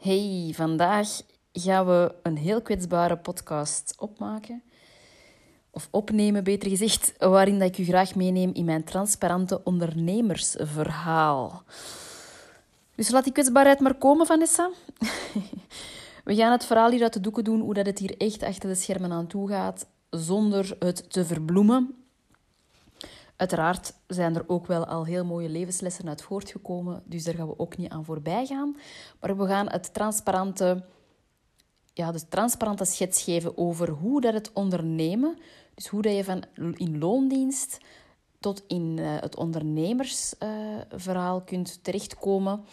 Hey, vandaag gaan we een heel kwetsbare podcast opmaken. Of opnemen, beter gezegd, waarin dat ik u graag meeneem in mijn transparante ondernemersverhaal. Dus laat die kwetsbaarheid maar komen, Vanessa. We gaan het verhaal hier uit de doeken doen, hoe dat het hier echt achter de schermen aan toe gaat, zonder het te verbloemen. Uiteraard zijn er ook wel al heel mooie levenslessen uit voortgekomen, dus daar gaan we ook niet aan voorbij gaan. Maar we gaan het transparante, ja, de transparante schets geven over hoe dat het ondernemen, dus hoe dat je van in loondienst tot in uh, het ondernemersverhaal uh, kunt terechtkomen.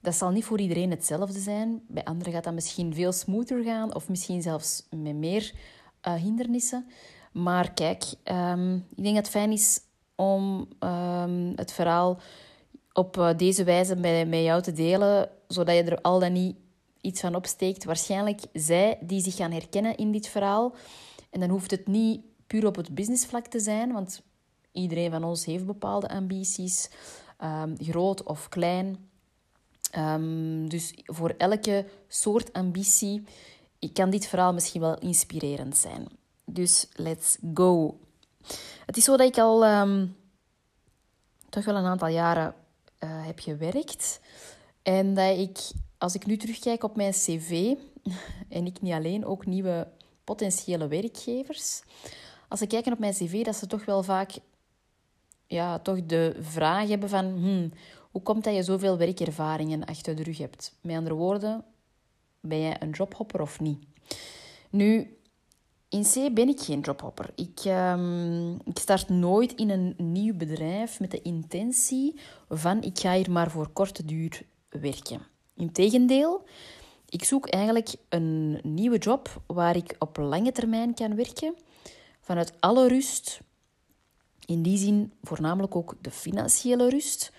Dat zal niet voor iedereen hetzelfde zijn. Bij anderen gaat dat misschien veel smoother gaan of misschien zelfs met meer uh, hindernissen. Maar kijk, um, ik denk dat het fijn is om um, het verhaal op uh, deze wijze met, met jou te delen, zodat je er al dan niet iets van opsteekt. Waarschijnlijk zij die zich gaan herkennen in dit verhaal. En dan hoeft het niet puur op het businessvlak te zijn, want iedereen van ons heeft bepaalde ambities, um, groot of klein. Um, dus voor elke soort ambitie kan dit verhaal misschien wel inspirerend zijn. Dus let's go. Het is zo dat ik al um, toch wel een aantal jaren uh, heb gewerkt. En dat ik, als ik nu terugkijk op mijn cv, en ik niet alleen, ook nieuwe potentiële werkgevers. Als ze kijken op mijn cv, dat ze toch wel vaak ja, toch de vraag hebben van... Hmm, hoe komt dat je zoveel werkervaringen achter de rug hebt? Met andere woorden, ben jij een jobhopper of niet? Nu, in C ben ik geen jobhopper. Ik, um, ik start nooit in een nieuw bedrijf met de intentie van ik ga hier maar voor korte duur werken. Integendeel, ik zoek eigenlijk een nieuwe job waar ik op lange termijn kan werken, vanuit alle rust. In die zin voornamelijk ook de financiële rust.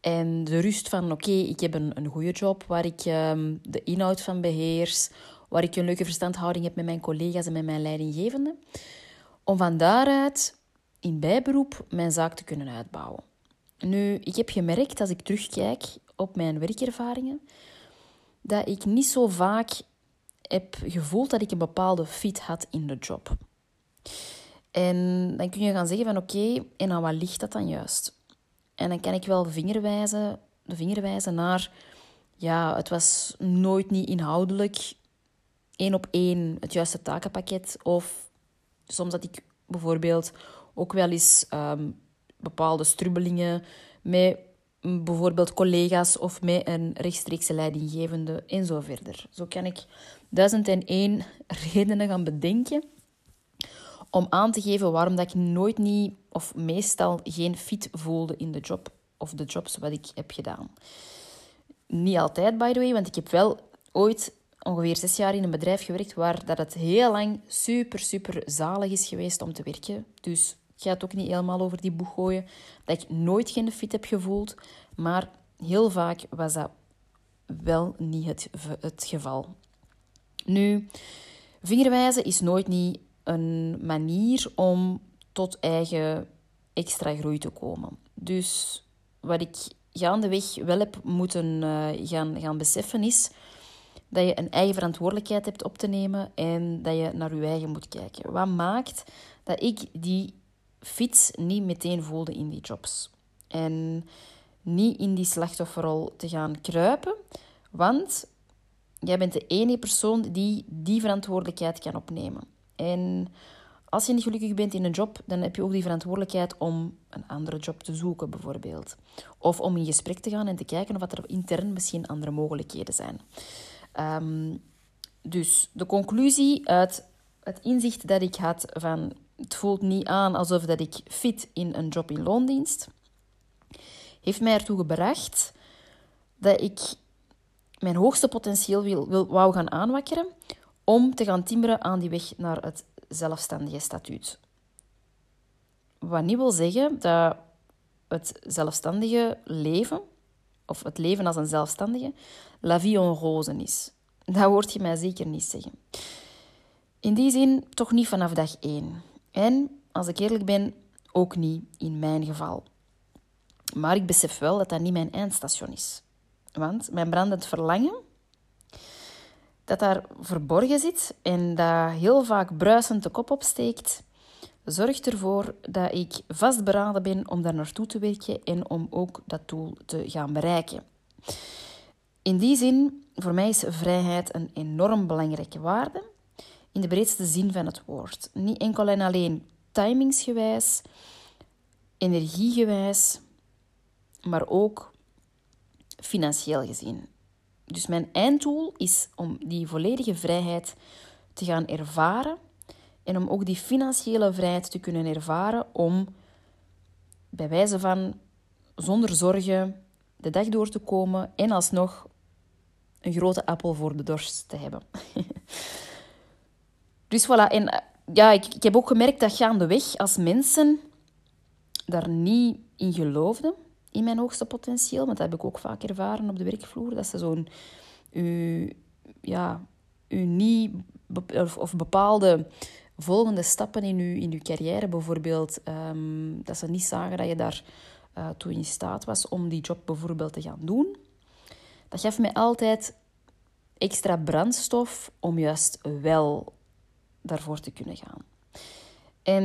En de rust van, oké, ik heb een, een goede job waar ik um, de inhoud van beheers, waar ik een leuke verstandhouding heb met mijn collega's en met mijn leidinggevende, om van daaruit in bijberoep mijn zaak te kunnen uitbouwen. Nu, ik heb gemerkt als ik terugkijk op mijn werkervaringen, dat ik niet zo vaak heb gevoeld dat ik een bepaalde fit had in de job. En dan kun je gaan zeggen van oké, en aan wat ligt dat dan juist? En dan kan ik wel vingerwijzen, de vinger wijzen naar, ja, het was nooit niet inhoudelijk één op één het juiste takenpakket. Of soms dat ik bijvoorbeeld ook wel eens um, bepaalde strubbelingen met bijvoorbeeld collega's of met een rechtstreekse leidinggevende en zo verder. Zo kan ik duizend en één redenen gaan bedenken om aan te geven waarom dat ik nooit niet of meestal geen fit voelde in de job of de jobs wat ik heb gedaan. Niet altijd, by the way, want ik heb wel ooit ongeveer zes jaar in een bedrijf gewerkt waar dat het heel lang super, super zalig is geweest om te werken. Dus ik ga het ook niet helemaal over die boeg gooien dat ik nooit geen fit heb gevoeld. Maar heel vaak was dat wel niet het, het geval. Nu, vingerwijzen is nooit niet een manier om tot eigen extra groei te komen. Dus wat ik gaandeweg wel heb moeten uh, gaan, gaan beseffen is dat je een eigen verantwoordelijkheid hebt op te nemen en dat je naar je eigen moet kijken. Wat maakt dat ik die fiets niet meteen voelde in die jobs? En niet in die slachtofferrol te gaan kruipen, want jij bent de enige persoon die die verantwoordelijkheid kan opnemen. En als je niet gelukkig bent in een job, dan heb je ook die verantwoordelijkheid om een andere job te zoeken, bijvoorbeeld. Of om in gesprek te gaan en te kijken of er intern misschien andere mogelijkheden zijn. Um, dus de conclusie uit het inzicht dat ik had van het voelt niet aan alsof dat ik fit in een job in loondienst, heeft mij ertoe gebracht dat ik mijn hoogste potentieel wil, wil, wou gaan aanwakkeren om te gaan timmeren aan die weg naar het zelfstandige statuut. Wat niet wil zeggen dat het zelfstandige leven, of het leven als een zelfstandige, la vie en rose is. Dat hoort je mij zeker niet zeggen. In die zin toch niet vanaf dag één. En, als ik eerlijk ben, ook niet in mijn geval. Maar ik besef wel dat dat niet mijn eindstation is. Want mijn brandend verlangen, dat daar verborgen zit en dat heel vaak bruisend de kop opsteekt, zorgt ervoor dat ik vastberaden ben om daar naartoe te werken en om ook dat doel te gaan bereiken. In die zin, voor mij is vrijheid een enorm belangrijke waarde, in de breedste zin van het woord. Niet enkel en alleen timingsgewijs, energiegewijs, maar ook financieel gezien. Dus mijn einddoel is om die volledige vrijheid te gaan ervaren en om ook die financiële vrijheid te kunnen ervaren om bij wijze van zonder zorgen de dag door te komen en alsnog een grote appel voor de dorst te hebben. dus voilà, en eh, ja, ik, heb ook gemerkt dat gaandeweg als mensen daar niet in geloofden, in mijn hoogste potentieel, want dat heb ik ook vaak ervaren op de werkvloer, dat ze zo'n u, ja, u niet of, bepaalde volgende stappen in uw, in uw carrière, bijvoorbeeld, ehm, dat ze niet zagen dat je daar uh, toe in staat was om die job bijvoorbeeld te gaan doen. Dat gaf mij altijd extra brandstof om juist wel daarvoor te kunnen gaan. En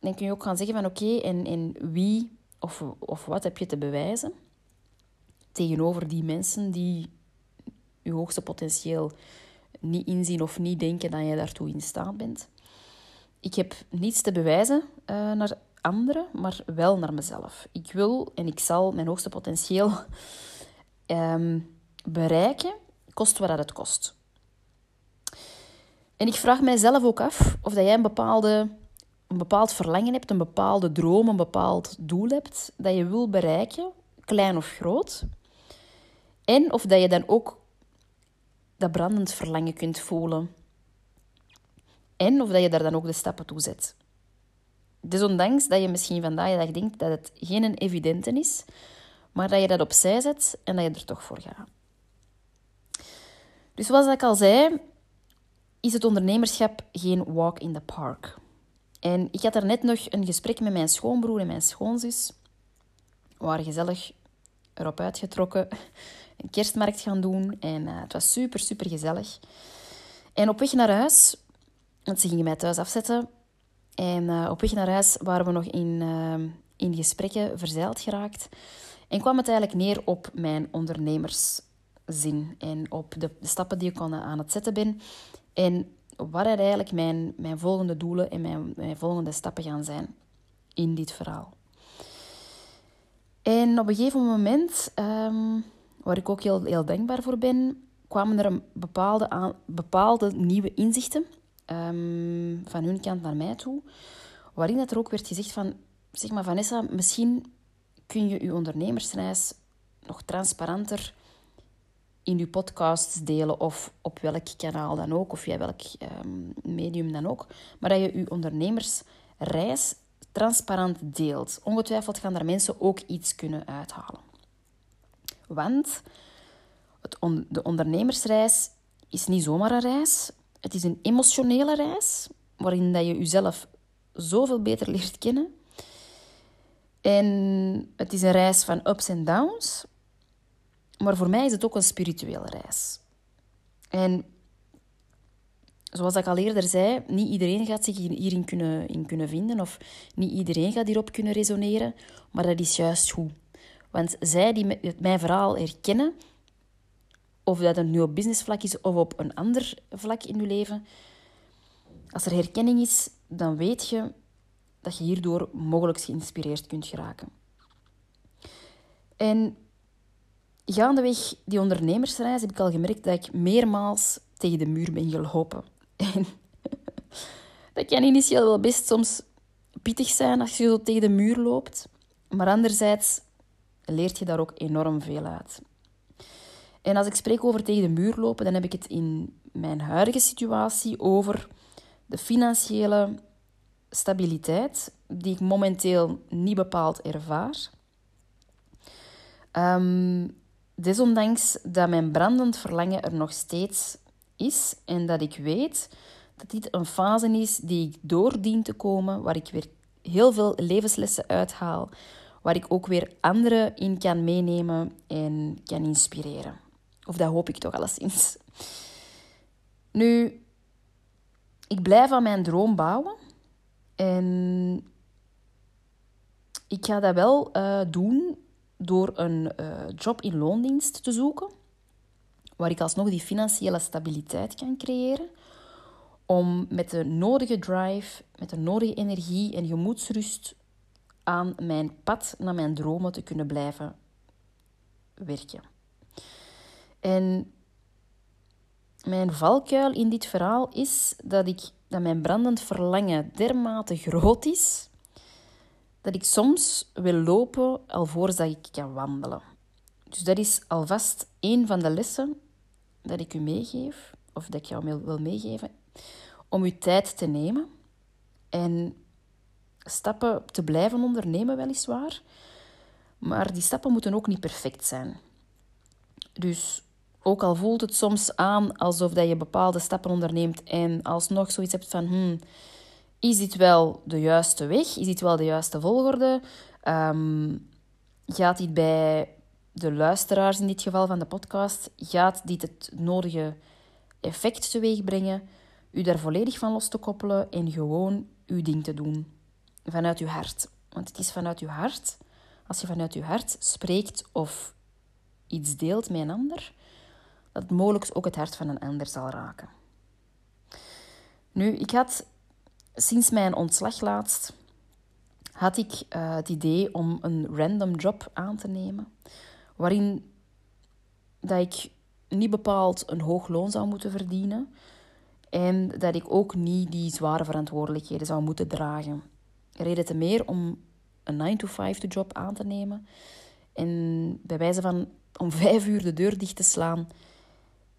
dan kun je ook gaan zeggen van oké, en, en wie of, of wat heb je te bewijzen tegenover die mensen die je hoogste potentieel niet inzien of niet denken dat je daartoe in staat bent. Ik heb niets te bewijzen uh, naar anderen, maar wel naar mezelf. Ik wil en ik zal mijn hoogste potentieel um, bereiken, kost wat het kost. En ik vraag mijzelf ook af of dat jij een, bepaalde, een bepaald verlangen hebt, een bepaalde droom, een bepaald doel hebt dat je wil bereiken, klein of groot. En of dat je dan ook dat brandend verlangen kunt voelen. En of dat je daar dan ook de stappen toe zet. Desondanks dat je misschien vandaag denkt dat het geen evidente is, maar dat je dat opzij zet en dat je er toch voor gaat. Dus zoals ik al zei, is het ondernemerschap geen walk in the park. En ik had net nog een gesprek met mijn schoonbroer en mijn schoonzus. We waren gezellig erop uitgetrokken een kerstmarkt gaan doen. En uh, het was super, super gezellig. En op weg naar huis, want ze gingen mij thuis afzetten. En uh, op weg naar huis waren we nog in, uh, in gesprekken verzeild geraakt. En kwam het eigenlijk neer op mijn ondernemerszin. En op de, stappen die ik aan het zetten ben. En wat er eigenlijk mijn, mijn volgende doelen en mijn, mijn volgende stappen gaan zijn in dit verhaal. En op een gegeven moment um, waar ik ook heel, heel dankbaar voor ben, kwamen er een bepaalde, aan, bepaalde nieuwe inzichten um, van hun kant naar mij toe, waarin dat er ook werd gezegd van, zeg maar Vanessa, misschien kun je je ondernemersreis nog transparanter in je podcasts delen of op welk kanaal dan ook, of via welk um, medium dan ook, maar dat je je ondernemersreis transparant deelt. Ongetwijfeld gaan daar mensen ook iets kunnen uithalen. Want de ondernemersreis is niet zomaar een reis. Het is een emotionele reis, waarin dat je jezelf zoveel beter leert kennen. En het is een reis van ups en downs. Maar voor mij is het ook een spirituele reis. En zoals ik al eerder zei, niet iedereen gaat zich hierin kunnen, in kunnen vinden of niet iedereen gaat hierop kunnen resoneren, maar dat is juist goed. Want zij die mijn verhaal herkennen, of dat het nu op businessvlak is of op een ander vlak in je leven, als er herkenning is, dan weet je dat je hierdoor mogelijk geïnspireerd kunt geraken. En gaandeweg die ondernemersreis heb ik al gemerkt dat ik meermaals tegen de muur ben gelopen. En dat kan initieel wel best soms pittig zijn als je zo tegen de muur loopt. Maar anderzijds leert je daar ook enorm veel uit. En als ik spreek over tegen de muur lopen, dan heb ik het in mijn huidige situatie over de financiële stabiliteit, die ik momenteel niet bepaald ervaar. Um, desondanks dat mijn brandend verlangen er nog steeds is en dat ik weet dat dit een fase is die ik door dien te komen, waar ik weer heel veel levenslessen uithaal, waar ik ook weer anderen in kan meenemen en kan inspireren. Of dat hoop ik toch alleszins. Nu, ik blijf aan mijn droom bouwen. En ik ga dat wel uh, doen door een uh, job in loondienst te zoeken, waar ik alsnog die financiële stabiliteit kan creëren, om met de nodige drive, met de nodige energie en gemoedsrust aan mijn pad naar mijn dromen te kunnen blijven werken. En mijn valkuil in dit verhaal is dat, ik, dat mijn brandend verlangen dermate groot is dat ik soms wil lopen alvorens dat ik kan wandelen. Dus dat is alvast een van de lessen dat ik u meegeef, of dat ik jou wil meegeven, om uw tijd te nemen en stappen te blijven ondernemen, weliswaar. Maar die stappen moeten ook niet perfect zijn. Dus ook al voelt het soms aan alsof dat je bepaalde stappen onderneemt en alsnog zoiets hebt van... Hmm, is dit wel de juiste weg? Is dit wel de juiste volgorde? Um, gaat dit bij de luisteraars in dit geval van de podcast, gaat dit het nodige effect teweeg brengen? U daar volledig van los te koppelen en gewoon uw ding te doen. Vanuit uw hart. Want het is vanuit uw hart, als je vanuit uw hart spreekt of iets deelt met een ander, dat het mogelijk ook het hart van een ander zal raken. Nu, ik had sinds mijn ontslag laatst had ik uh, het idee om een random job aan te nemen, waarin dat ik niet bepaald een hoog loon zou moeten verdienen en dat ik ook niet die zware verantwoordelijkheden zou moeten dragen. Reden te meer om een 9-to-5 job aan te nemen en bij wijze van om vijf uur de deur dicht te slaan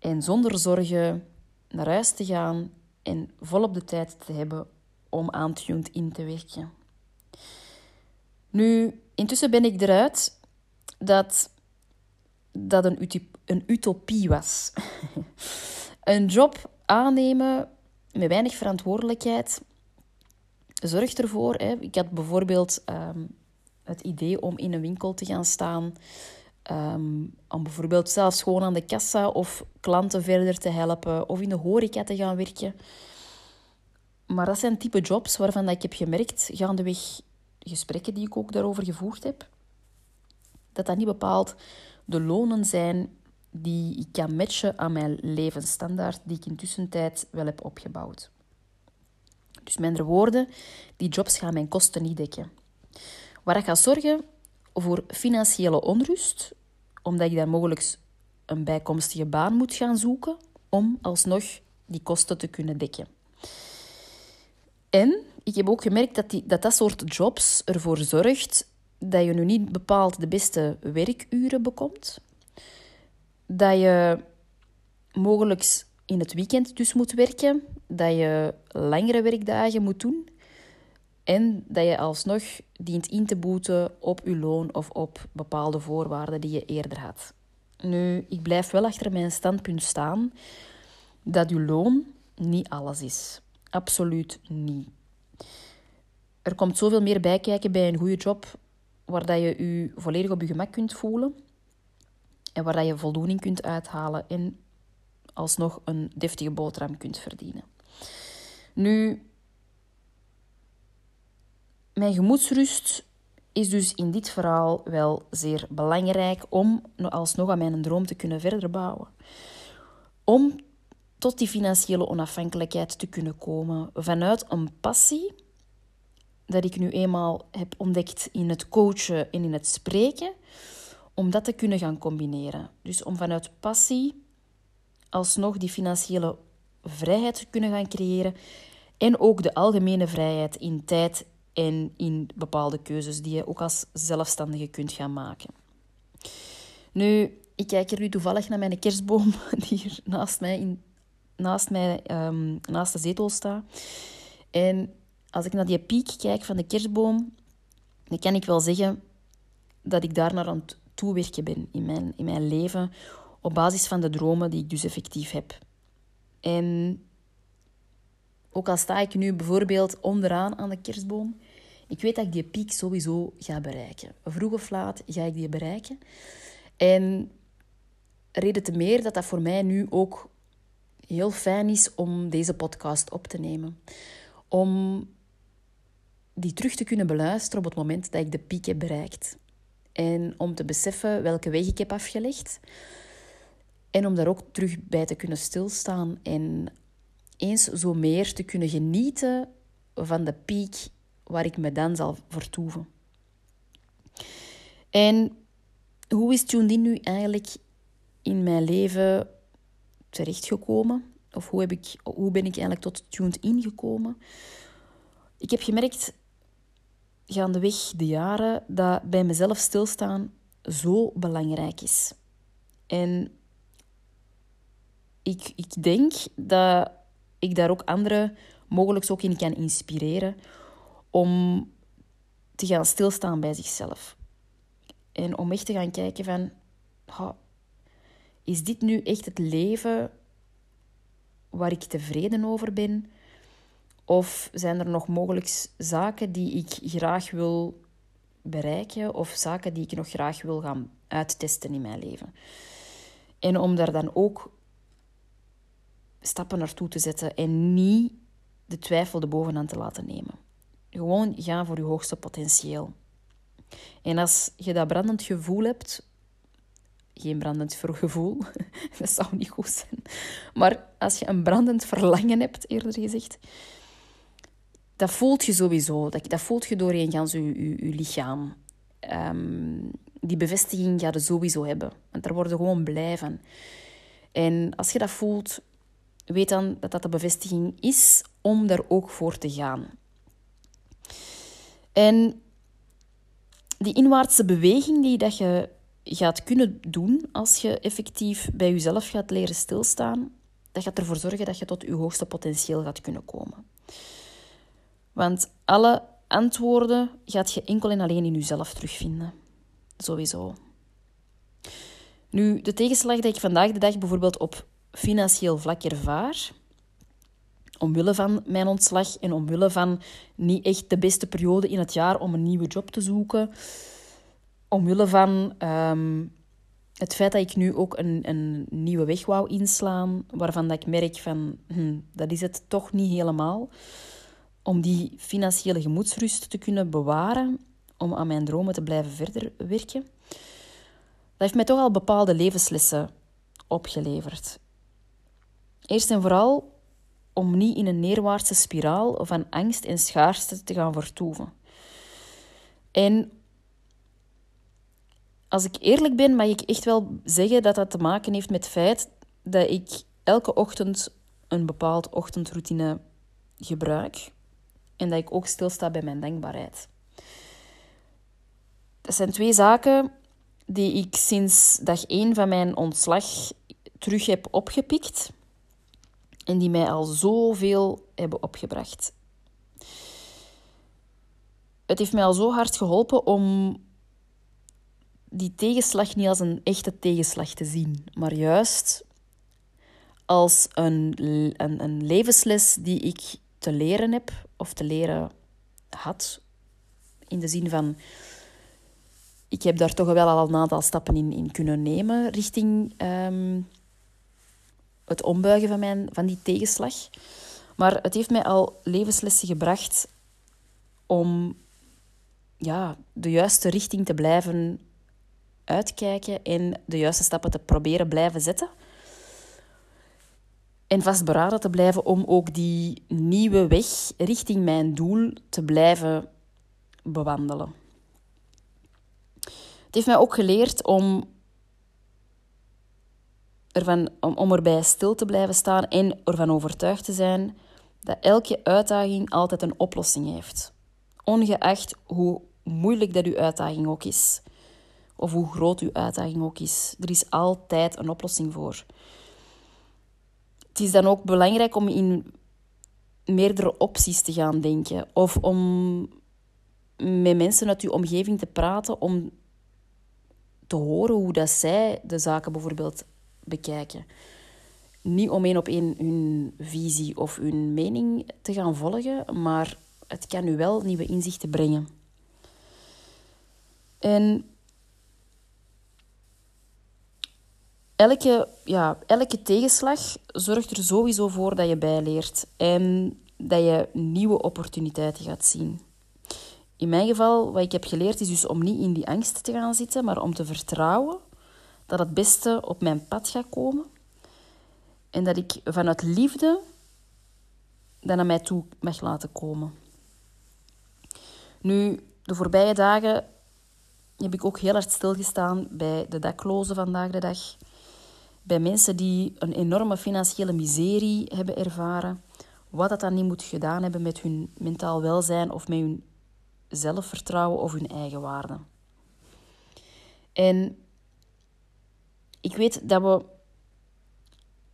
en zonder zorgen naar huis te gaan en volop de tijd te hebben om aan Tuned in te werken. Nu, intussen ben ik eruit dat dat een, een utopie was. een job aannemen met weinig verantwoordelijkheid zorgt ervoor. Hè. Ik had bijvoorbeeld ehm, het idee om in een winkel te gaan staan. Ehm, om bijvoorbeeld zelfs gewoon aan de kassa of klanten verder te helpen. Of in de horeca te gaan werken. Maar dat zijn type jobs waarvan ik heb gemerkt, gaandeweg gesprekken die ik ook daarover gevoerd heb, dat dat niet bepaald de lonen zijn die ik kan matchen aan mijn levensstandaard die ik intussen tijd wel heb opgebouwd. Dus met andere woorden, die jobs gaan mijn kosten niet dekken. Waar ik ga zorgen voor financiële onrust, omdat ik dan mogelijk een bijkomstige baan moet gaan zoeken om alsnog die kosten te kunnen dekken. En ik heb ook gemerkt dat, die, dat dat soort jobs ervoor zorgt dat je nu niet bepaald de beste werkuren bekomt. Dat je mogelijk in het weekend dus moet werken. Dat je langere werkdagen moet doen. En dat je alsnog dient in te boeten op je loon of op bepaalde voorwaarden die je eerder had. Nu, ik blijf wel achter mijn standpunt staan dat je loon niet alles is. Absoluut niet. Er komt zoveel meer bij kijken bij een goede job, waar dat je je volledig op je gemak kunt voelen en waar dat je voldoening kunt uithalen en alsnog een deftige boterham kunt verdienen. Nu, mijn gemoedsrust is dus in dit verhaal wel zeer belangrijk om alsnog aan mijn droom te kunnen verder bouwen. Om tot die financiële onafhankelijkheid te kunnen komen vanuit een passie dat ik nu eenmaal heb ontdekt in het coachen en in het spreken, om dat te kunnen gaan combineren. Dus om vanuit passie alsnog die financiële vrijheid te kunnen gaan creëren en ook de algemene vrijheid in tijd en in bepaalde keuzes die je ook als zelfstandige kunt gaan maken. Nu, ik kijk hier nu toevallig naar mijn kerstboom die hier naast mij, in, naast, mij um, naast de zetel staat. En als ik naar die piek kijk van de kerstboom, dan kan ik wel zeggen dat ik daar naar aan het toewerken ben in mijn, in mijn leven op basis van de dromen die ik dus effectief heb. En ook al sta ik nu bijvoorbeeld onderaan aan de kerstboom, ik weet dat ik die piek sowieso ga bereiken. Vroeg of laat ga ik die bereiken. En reden te meer dat dat voor mij nu ook heel fijn is om deze podcast op te nemen. Om die terug te kunnen beluisteren op het moment dat ik de piek heb bereikt. En om te beseffen welke weg ik heb afgelegd. En om daar ook terug bij te kunnen stilstaan en eens zo meer te kunnen genieten van de piek waar ik me dan zal vertoeven. En hoe is Tuned In nu eigenlijk in mijn leven terechtgekomen? Of hoe, heb ik, hoe ben ik eigenlijk tot Tuned In gekomen? Ik heb gemerkt, gaandeweg de jaren, dat bij mezelf stilstaan zo belangrijk is. En ik, ik denk dat ik daar ook anderen mogelijk ook in kan inspireren om te gaan stilstaan bij zichzelf. En om echt te gaan kijken van, is dit nu echt het leven waar ik tevreden over ben? Of zijn er nog mogelijk zaken die ik graag wil bereiken of zaken die ik nog graag wil gaan uittesten in mijn leven? En om daar dan ook stappen naartoe te zetten en niet de twijfel de bovenaan te laten nemen. Gewoon gaan voor je hoogste potentieel. En als je dat brandend gevoel hebt, geen brandend gevoel, dat zou niet goed zijn, maar als je een brandend verlangen hebt, eerder gezegd, dat voelt je sowieso. Dat, dat voelt je doorheen gans je, je, je lichaam. Ehm, die bevestiging ga je sowieso hebben. Want daar worden gewoon blij van. En als je dat voelt, weet dan dat dat de bevestiging is om daar ook voor te gaan. En die inwaartse beweging die dat je gaat kunnen doen als je effectief bij jezelf gaat leren stilstaan, dat gaat ervoor zorgen dat je tot je hoogste potentieel gaat kunnen komen. Want alle antwoorden gaat je enkel en alleen in jezelf terugvinden. Sowieso. Nu, de tegenslag dat ik vandaag de dag bijvoorbeeld op financieel vlak ervaar, omwille van mijn ontslag en omwille van niet echt de beste periode in het jaar om een nieuwe job te zoeken, omwille van um, het feit dat ik nu ook een, een nieuwe weg wou inslaan, waarvan dat ik merk van, hm, dat is het toch niet helemaal, om die financiële gemoedsrust te kunnen bewaren, om aan mijn dromen te blijven verder werken, dat heeft mij toch al bepaalde levenslessen opgeleverd. Eerst en vooral om niet in een neerwaartse spiraal van angst en schaarste te gaan vertoeven. En als ik eerlijk ben, mag ik echt wel zeggen dat dat te maken heeft met het feit dat ik elke ochtend een bepaald ochtendroutine gebruik en dat ik ook stilsta bij mijn dankbaarheid. Dat zijn twee zaken die ik sinds dag één van mijn ontslag terug heb opgepikt en die mij al zoveel hebben opgebracht. Het heeft mij al zo hard geholpen om die tegenslag niet als een echte tegenslag te zien, maar juist als een, een, een levensles die ik te leren heb of te leren had. In de zin van, ik heb daar toch wel al een aantal stappen in, in kunnen nemen richting ehm, het ombuigen van, mijn, van die tegenslag. Maar het heeft mij al levenslessen gebracht om ja, de juiste richting te blijven uitkijken en de juiste stappen te proberen blijven zetten. En vastberaden te blijven om ook die nieuwe weg richting mijn doel te blijven bewandelen. Het heeft mij ook geleerd om ervan, om, om erbij stil te blijven staan en ervan overtuigd te zijn dat elke uitdaging altijd een oplossing heeft. Ongeacht hoe moeilijk dat uw uitdaging ook is. of hoe groot uw uitdaging ook is. Er is altijd een oplossing voor. Het is dan ook belangrijk om in meerdere opties te gaan denken. Of om met mensen uit uw omgeving te praten om te horen hoe dat zij de zaken bijvoorbeeld bekijken. Niet om één op één hun visie of hun mening te gaan volgen, maar het kan u wel nieuwe inzichten brengen. En elke, ja, elke tegenslag zorgt er sowieso voor dat je bijleert en dat je nieuwe opportuniteiten gaat zien. In mijn geval, wat ik heb geleerd, is dus om niet in die angst te gaan zitten, maar om te vertrouwen dat het beste op mijn pad gaat komen. En dat ik vanuit liefde dat naar mij toe mag laten komen. Nu, de voorbije dagen heb ik ook heel hard stilgestaan bij de daklozen vandaag de dag. Bij mensen die een enorme financiële miserie hebben ervaren. Wat dat dan niet moet gedaan hebben met hun mentaal welzijn of met hun zelfvertrouwen of hun eigen waarde. En ik weet dat we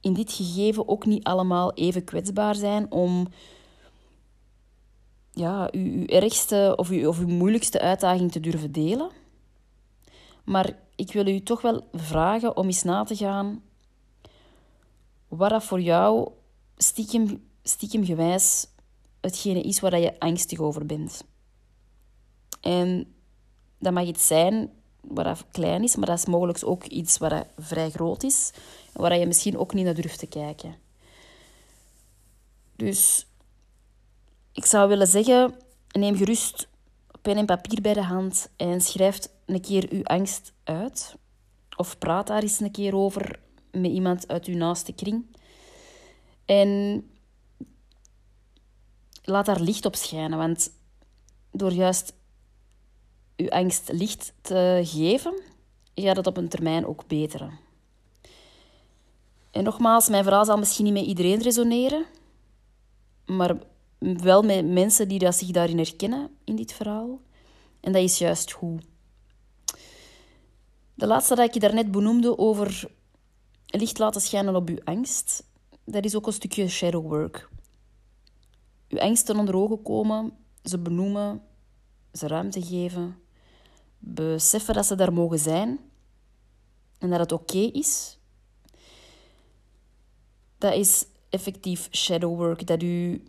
in dit gegeven ook niet allemaal even kwetsbaar zijn om ja, uw, ergste of uw, of uw moeilijkste uitdaging te durven delen. Maar ik wil u toch wel vragen om eens na te gaan wat dat voor jou stiekem, stiekem gewijs hetgene is waar je angstig over bent. En dat mag iets zijn wat klein is, maar dat is mogelijk ook iets wat vrij groot is. Waar je misschien ook niet naar durft te kijken. Dus ik zou willen zeggen, neem gerust pen en papier bij de hand en schrijf een keer uw angst uit. Of praat daar eens een keer over met iemand uit uw naaste kring. En laat daar licht op schijnen, want door juist uw angst licht te geven, gaat het op een termijn ook beteren. En nogmaals, mijn verhaal zal misschien niet met iedereen resoneren, maar wel met mensen die dat zich daarin herkennen, in dit verhaal. En dat is juist goed. De laatste dat ik je daarnet benoemde over licht laten schijnen op uw angst, dat is ook een stukje shadow work. Uw angsten onder ogen komen, ze benoemen, ze ruimte geven, beseffen dat ze daar mogen zijn en dat het oké is. Dat is effectief shadow work dat u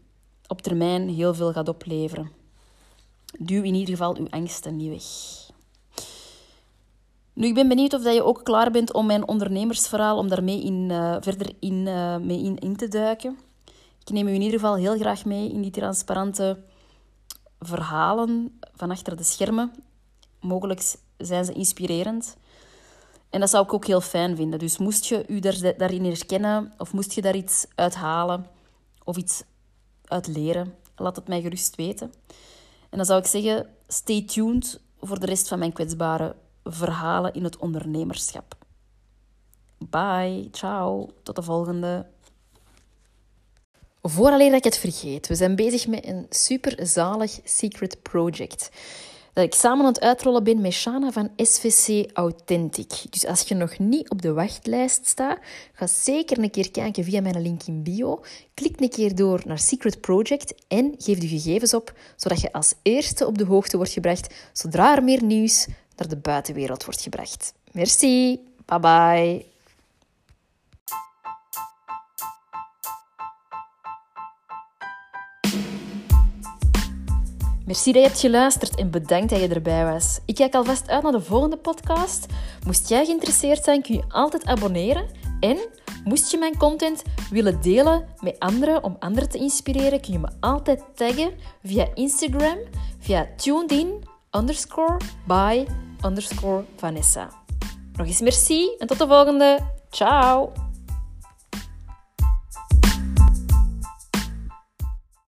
op termijn heel veel gaat opleveren. Duw in ieder geval uw angsten niet weg. Nu, ik ben benieuwd of je ook klaar bent om mijn ondernemersverhaal, om daarmee in, uh, verder in, uh, mee in, in te duiken. Ik neem u in ieder geval heel graag mee in die transparante verhalen van achter de schermen. Mogelijk zijn ze inspirerend. En dat zou ik ook heel fijn vinden. Dus moest je u daar, daarin herkennen of moest je daar iets uit halen of iets uit leren, laat het mij gerust weten. En dan zou ik zeggen, stay tuned voor de rest van mijn kwetsbare verhalen in het ondernemerschap. Bye, ciao, tot de volgende. Vooraleer dat ik het vergeet, we zijn bezig met een super zalig secret project dat ik samen aan het uitrollen ben met Shana van SVC Authentic. Dus als je nog niet op de wachtlijst staat, ga zeker een keer kijken via mijn link in bio. Klik een keer door naar Secret Project en geef de gegevens op, zodat je als eerste op de hoogte wordt gebracht zodra er meer nieuws naar de buitenwereld wordt gebracht. Merci, bye bye. Merci dat je hebt geluisterd en bedankt dat je erbij was. Ik kijk alvast uit naar de volgende podcast. Moest jij geïnteresseerd zijn, kun je altijd abonneren. En moest je mijn content willen delen met anderen om anderen te inspireren, kun je me altijd taggen via Instagram, via tunedin underscore by. Nog eens merci en tot de volgende. Ciao!